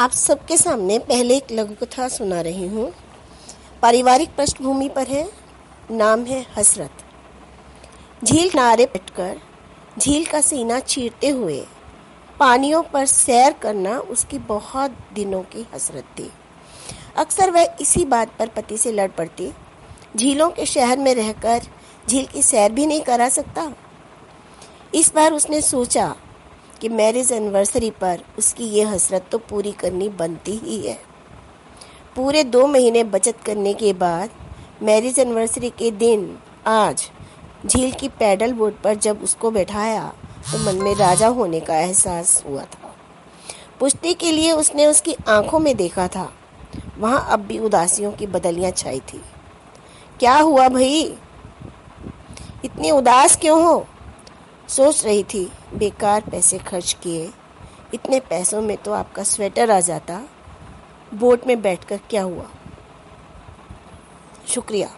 आप सबके सामने पहले एक लघु कथा सुना रही हूँ। पारिवारिक पृष्ठभूमि पर है, नाम है हसरत। झील किनारे बैठकर झील का सीना चीरते हुए पानियों पर सैर करना उसकी बहुत दिनों की हसरत थी। अक्सर वह इसी बात पर पति से लड़ पड़ती, झीलों के शहर में रहकर झील की सैर भी नहीं करा सकता। इस बार उसने सोचा कि मैरिज एनिवर्सरी पर उसकी ये हसरत तो पूरी करनी बनती ही है। पूरे दो महीने बचत करने के बाद मैरिज एनिवर्सरी के दिन आज झील की पैडल बोट पर जब उसको बैठाया तो मन में राजा होने का एहसास हुआ था। पुष्टि के लिए उसने उसकी आँखों में देखा था। वहाँ अब भी उदासियों की बदलियाँ छाई थी। क्या हुआ भाई? इतनी उदास क्यों हो? सोच रही थी, बेकार पैसे खर्च किए। इतने पैसों में तो आपका स्वेटर आ जाता। बोट में बैठकर क्या हुआ? शुक्रिया।